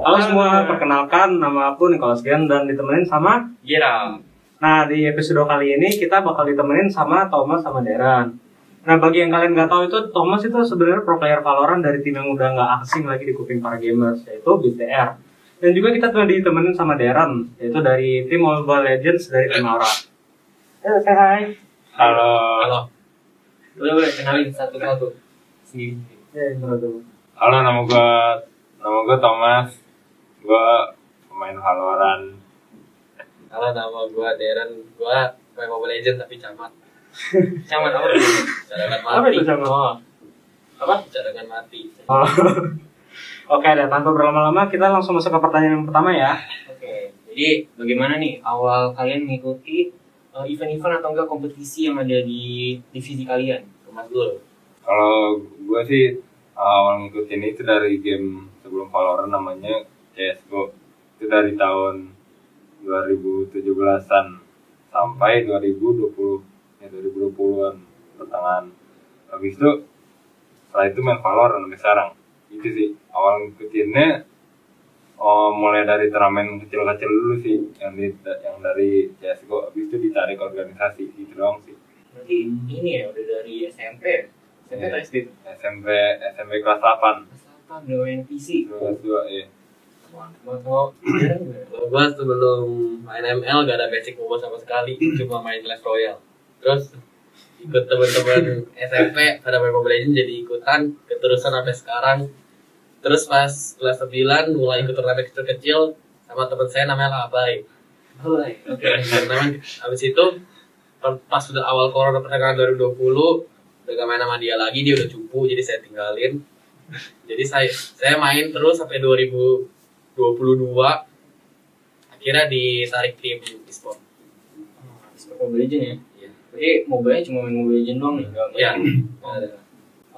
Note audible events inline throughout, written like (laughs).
Halo semua, perkenalkan nama aku Nicholas Gen dan ditemenin sama Gira. Nah, di episode kali ini kita bakal ditemenin sama Thomas sama Deran. Nah, bagi yang kalian nggak tahu itu, Thomas itu sebenarnya pro player Valorant dari tim yang udah nggak asing lagi di kuping para gamers, yaitu BTR. Dan juga kita tuh ditemenin sama Deran, yaitu dari tim Mobile Legends dari tim Aura. Eh, say hi. Halo. Halo. Boleh boleh kenalin satu-satu. Sendiri. Ya, intro dulu. Halo nama gua nama gua Thomas. Gua pemain Valorant. Halo nama gua Deren. Gua main Mobile Legends tapi camat. (laughs) camat apa? Cadangan Apa mati. itu sama? Oh. Apa? Cadangan mati. Oh. (laughs) Oke, dan tanpa berlama-lama kita langsung masuk ke pertanyaan yang pertama ya. Oke, jadi bagaimana nih awal kalian mengikuti uh, event-event atau enggak kompetisi yang ada di divisi kalian? Thomas dulu. Kalau gua sih awal ngikutin itu dari game sebelum Valorant namanya CS:GO. Itu dari tahun 2017-an sampai 2020 ya 2020-an pertengahan. Habis itu setelah itu main Valorant sampai sekarang. Itu sih awal ngikutinnya oh, mulai dari turnamen kecil-kecil dulu sih yang di, yang dari CSGO habis itu ditarik organisasi gitu doang sih Berarti ini ya udah dari SMP? SMP Iya. SD? SMP SMP kelas 8 Kelas apa udah main PC? kelas 2 ya Kalau gua sebelum main ML gak ada basic mobile sama sekali, cuma main Clash Royale. Terus ikut teman-teman SMP pada main Mobile Legends jadi ikutan keterusan sampai sekarang. Terus pas kelas 9 mulai ikut turnamen kecil-kecil sama teman saya namanya Labai. Oke. Turnamen habis itu pas sudah awal corona pertengahan 2020 udah gak main sama dia lagi dia udah cupu jadi saya tinggalin jadi saya saya main terus sampai 2022 akhirnya ditarik tim e-sport Seperti Mobile Legends ya? Iya. Berarti mobile cuma main Mobile Legends doang nih? Iya.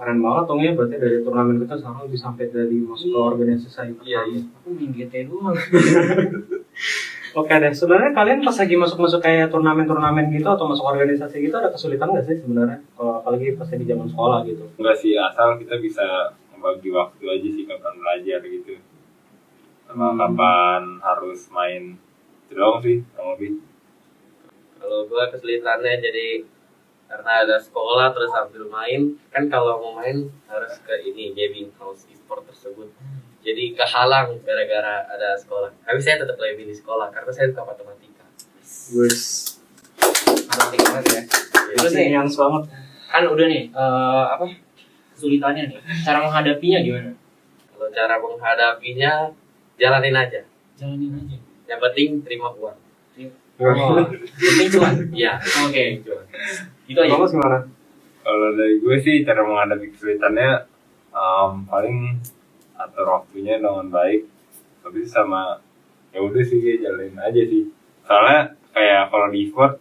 Keren banget dong ya, berarti dari turnamen kita sekarang bisa sampai dari masuk ke organisasi. Iya, iya. Aku main GT doang. (laughs) Oke deh, sebenarnya kalian pas lagi masuk-masuk kayak turnamen-turnamen gitu atau masuk organisasi gitu ada kesulitan nggak sih sebenarnya? Kalau apalagi pas di zaman sekolah gitu. enggak sih asal kita bisa membagi waktu aja sih kapan belajar gitu sama Hmm. kapan harus main itu doang sih kurang lebih kalau gua kesulitannya jadi karena ada sekolah terus sambil main kan kalau mau main harus ke ini gaming house e-sport tersebut jadi kehalang gara-gara ada sekolah tapi saya tetap lebih di sekolah karena saya suka matematika Wes, Matematika banget ya. Terus nih, yang banget. kan udah nih eh, apa kesulitannya nih cara menghadapinya gimana kalau cara menghadapinya jalanin aja. Jalanin aja. Yang penting terima uang. Wah, penting cuan? Iya. Oke. Itu aja. Gimana? kalau dari gue sih cara menghadapi kesulitannya um, paling atur waktunya dengan baik tapi sama ya udah sih kayak jalanin aja sih. Soalnya kayak kalau di e-sport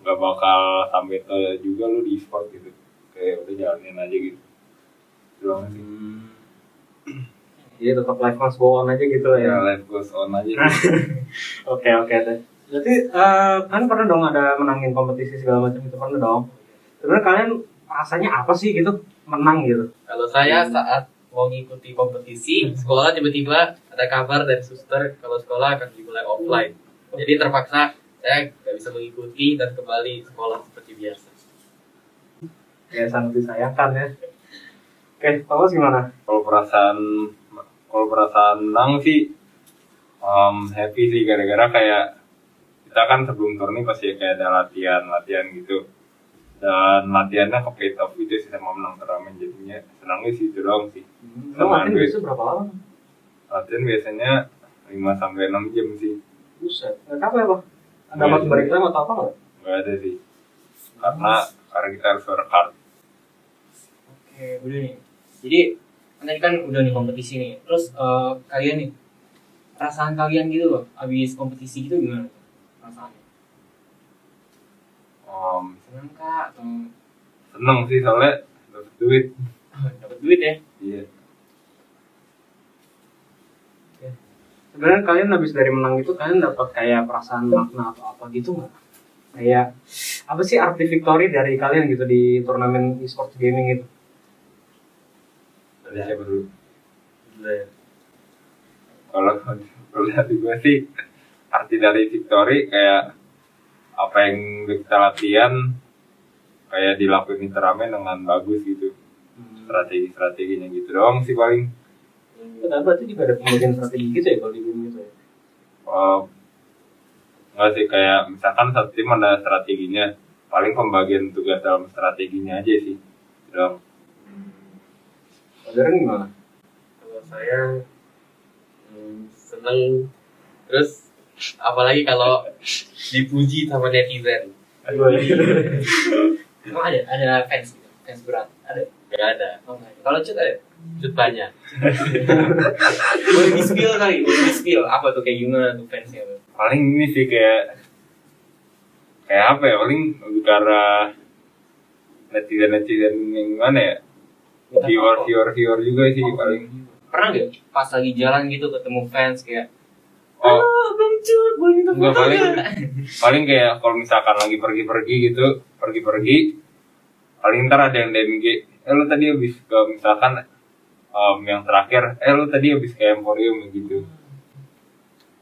nggak bakal sampai juga lu di e-sport gitu. Kayak udah jalanin aja gitu Itu doang sih Iya tetap life must go on aja gitu lah ya. ya life goes on aja. (laughs) Oke oke deh. Berarti eh, kan pernah dong ada menangin kompetisi segala macam itu pernah dong. Sebenarnya kalian rasanya apa sih gitu menang gitu? kalau saya saat mau ngikuti kompetisi sekolah tiba-tiba ada kabar dari suster kalau sekolah akan dimulai offline jadi terpaksa saya nggak bisa mengikuti dan kembali sekolah seperti biasa Ya sangat disayangkan ya. Oke, Thomas gimana? kalau perasaan kalau perasaan menang sih um, happy sih gara-gara kayak kita kan sebelum turni pasti kayak ada latihan latihan gitu dan latihannya ke paid off gitu sih sama menang turnamen jadinya senangnya sih itu doang sih Lo Sama latihan duit. biasa berapa lama? latihan biasanya 5 sampai 6 jam sih Buset. Nggak apa ya, Bang? Ada dapat Iya. break time atau apa nggak? nggak ada sih karena karena kita harus work hard oke udah nih jadi tadi kan udah nih kompetisi nih. Terus eh, kalian nih perasaan kalian gitu loh abis kompetisi gitu gimana perasaannya? Um, senang kak atau seneng sih soalnya dapat duit. (laughs) Dapat duit ya? Iya. Sebenarnya kalian habis dari menang itu kalian dapat kayak perasaan makna atau apa gitu nggak? Kayak apa sih arti victory dari kalian gitu di turnamen e-sport gaming itu? Dari siapa dulu kalau dari gue sih arti dari victory kayak apa yang kita latihan kayak dilakuin di turnamen dengan bagus gitu. Strategi strateginya gitu doang sih paling. Kenapa berarti juga ada pembagian strategi gitu ya kalau di game itu ya? Oh, nggak sih kayak misalkan satu tim ada strateginya paling pembagian tugas dalam strateginya aja sih Modern gimana? Kalau saya hmm, seneng terus apalagi kalau dipuji sama netizen Aduh, Emang ada ada fans gitu, fans berat. Ada. nggak ada Oh, ada. Kalau cut ada. cut banyak (laughs) Boleh di spill kali, boleh di spill. Apa tuh kayak gimana tuh fansnya tuh? paling ini sih kayak kayak apa ya paling lebih ke arah netizen netizen yang mana ya viewer viewer viewer juga sih paling Pernah nggak pas lagi jalan gitu ketemu fans kayak oh ah bang cut boleh minta foto paling- nggak?" (laughs) paling kayak kalau misalkan lagi pergi-pergi gitu pergi-pergi paling ntar ada yang DMG eh lu tadi habis ke misalkan em, yang terakhir eh lu tadi habis ke Emporium gitu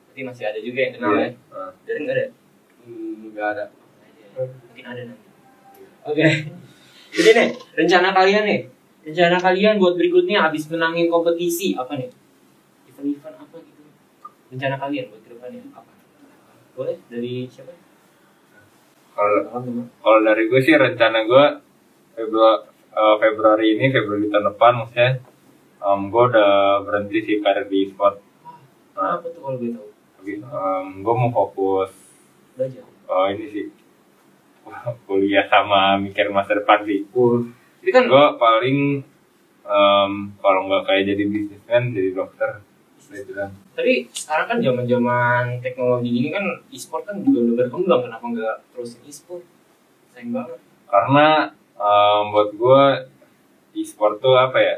Berarti masih ada juga yang kenal ya. Nah, Dari nggak ada? Hmm, nggak ada Mungkin ada nanti. Oke. Jadi nih, rencana kalian nih. Rencana kalian buat berikutnya habis menangin kompetisi apa nih? Event-event apa gitu? Rencana kalian buat ke depannya apa? Boleh dari siapa? kalau Kalau dari gue sih rencana gue Februari Februari ini Februari tahun depan maksudnya em, gue udah berhenti sih karir di e-sport Apa tuh kalau gue tahu? Em, gue mau fokus Belajar. oh ini sih (laughs) kuliah sama mikir masa depan sih Tapi kan gue paling em, kalau nggak kayak jadi bisnismen jadi dokter gitu kan tapi sekarang kan zaman-zaman teknologi gini kan e-sport kan juga udah berkembang kenapa nggak terusin e-sport? Sayang banget. karena em, buat gue e-sport tuh apa ya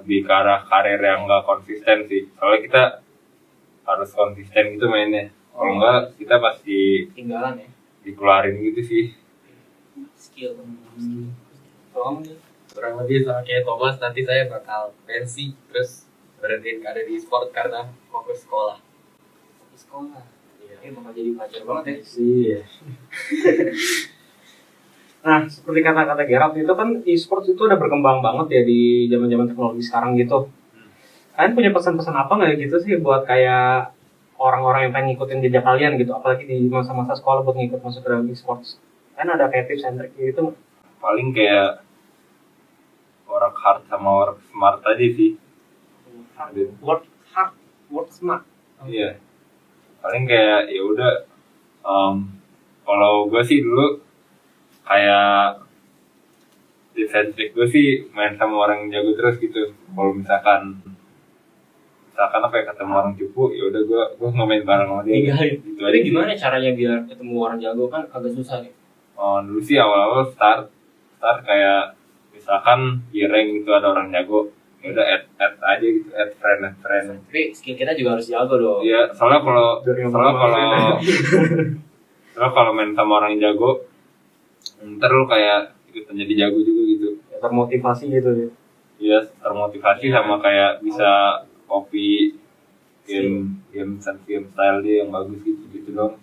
lebih ke arah karir yang nggak konsisten sih soalnya kita harus konsisten gitu mainnya kalau nggak kita pasti Tinggalan ya. dikeluarin gitu sih Skill. Kalau nih? kurang lebih sama kayak Thomas nanti saya bakal pensi terus berhentiin karir di sport karena fokus sekolah Di sekolah. Iya. Ini bakal jadi pacar banget ya. Iya. (laughs) Nah, seperti kata-kata Gerard itu kan e-sports itu udah berkembang banget ya di zaman-zaman teknologi sekarang gitu. Kalian punya pesan-pesan apa nggak gitu sih buat kayak orang-orang yang pengen ngikutin jejak kalian gitu, apalagi di masa-masa sekolah buat ngikut masuk ke dalam e-sports? Kan ada kayak tips and trick gitu. nggak? Paling kayak work hard sama work smart aja sih Work hard, work smart. Iya. Paling kayak ya udah em, kalau gue sih dulu kayak trick gue sih main sama orang yang jago terus gitu. Kalau misalkan misalkan apa ya ketemu orang cupu ya udah gue gue nggak main bareng sama dia. Tinggalin. Gitu aja gimana caranya biar ketemu orang jago kan agak susah nih. Oh, dulu sih awal-awal start start kayak misalkan di rank itu ada orang jago ya udah add add aja gitu add friend add friend Tapi skill kita juga harus jago dong. Iya, soalnya kalau soalnya kalau soalnya kalau main sama orang jago, ntar lu kayak ikutan jadi jago juga gitu. Ya, termotivasi gitu ya. Iya, termotivasi Iya. sama kayak bisa copy game game dan game style dia yang bagus gitu gitu dong.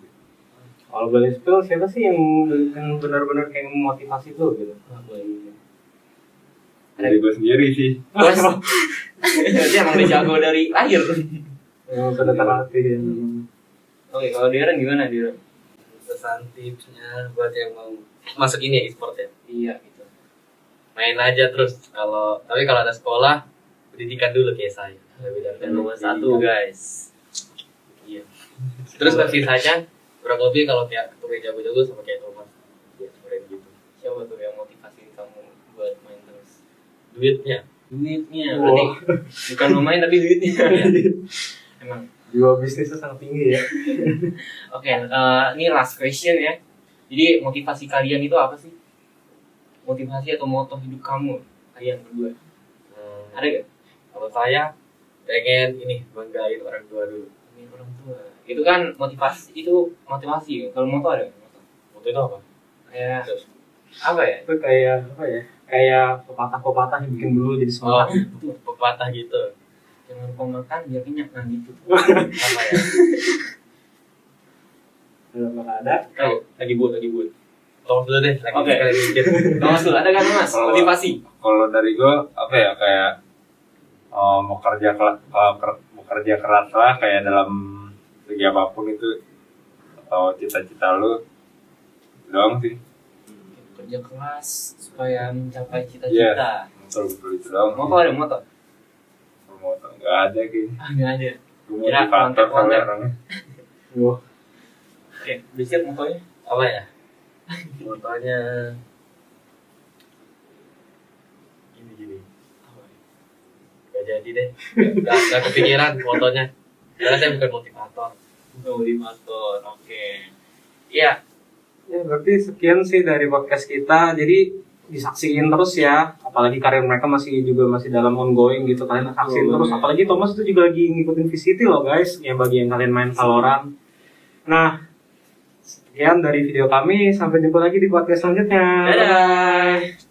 Kalau boleh spill, siapa sih yang, yang benar-benar kayak memotivasi tuh gitu? Dari gue sendiri sih. Bos. Berarti (laughs) emang udah jago dari lahir. Yang sudah terlatih ya. Oke, kalau Darren gimana Darren? pesan tipsnya buat yang mau masuk ini ya e-sport ya Iya gitu. main aja terus kalau tapi kalau ada sekolah pendidikan dulu kayak saya lebih dari nomor satu guys. iya terus sisanya kurang lebih kalau kayak ketemu yang jago-jago sama kayak Thomas ya seperti gitu Siapa tuh yang motivasi kamu buat main terus? duitnya Duitnya. Wow. Berarti bukan mau main tapi duitnya. (laughs) Emang. Jiwa bisnisnya sangat tinggi ya. (laughs) Oke, eh, ini last question ya. Jadi motivasi kalian itu apa sih? Motivasi atau moto hidup kamu kalian berdua? Hmm, Ada gak? kalau saya pengen ini banggain orang tua dulu. Itu kan motivasi itu motivasi. Kalau moto ada nggak? Moto? itu apa Kayak Terus. apa ya? Itu kayak apa ya? Kayak pepatah-pepatah yang bikin dulu jadi oh semangat. (laughs) pepatah gitu Yang jangan lupa makan biar kenyang nah gitu (laughs) Apa ya? Belum bakal ada. Ayo, lagi buat lagi buat Tolong dulu deh, lagi Oke. sekali mikir. Mas dulu ada kan mas motivasi kalau dari gue apa ya kayak um, bekerja keras bekerja keras lah kayak dalam segi apa pun itu atau cita-cita lu doang sih kerja keras supaya mencapai Iya. cita-cita betul betul itu doang motor ada motor motor nggak ada kayaknya ah nggak ada Kira soalnya orangnya Wah, oke udah siap motornya Apa ya? Motonya gini gini. Gak jadi deh. Gak, gak kepikiran fotonya. Karena saya bukan motivator. Udah motivator oke iya ya berarti sekian sih dari podcast kita. Jadi disaksiin terus ya, apalagi karir mereka masih juga masih dalam ongoing gitu. Kalian saksiin Oh, terus, apalagi Thomas itu juga lagi ngikutin VCT loh guys, yang bagi yang kalian main Valorant. Nah, sekian dari video kami. Sampai jumpa lagi di podcast selanjutnya. dadah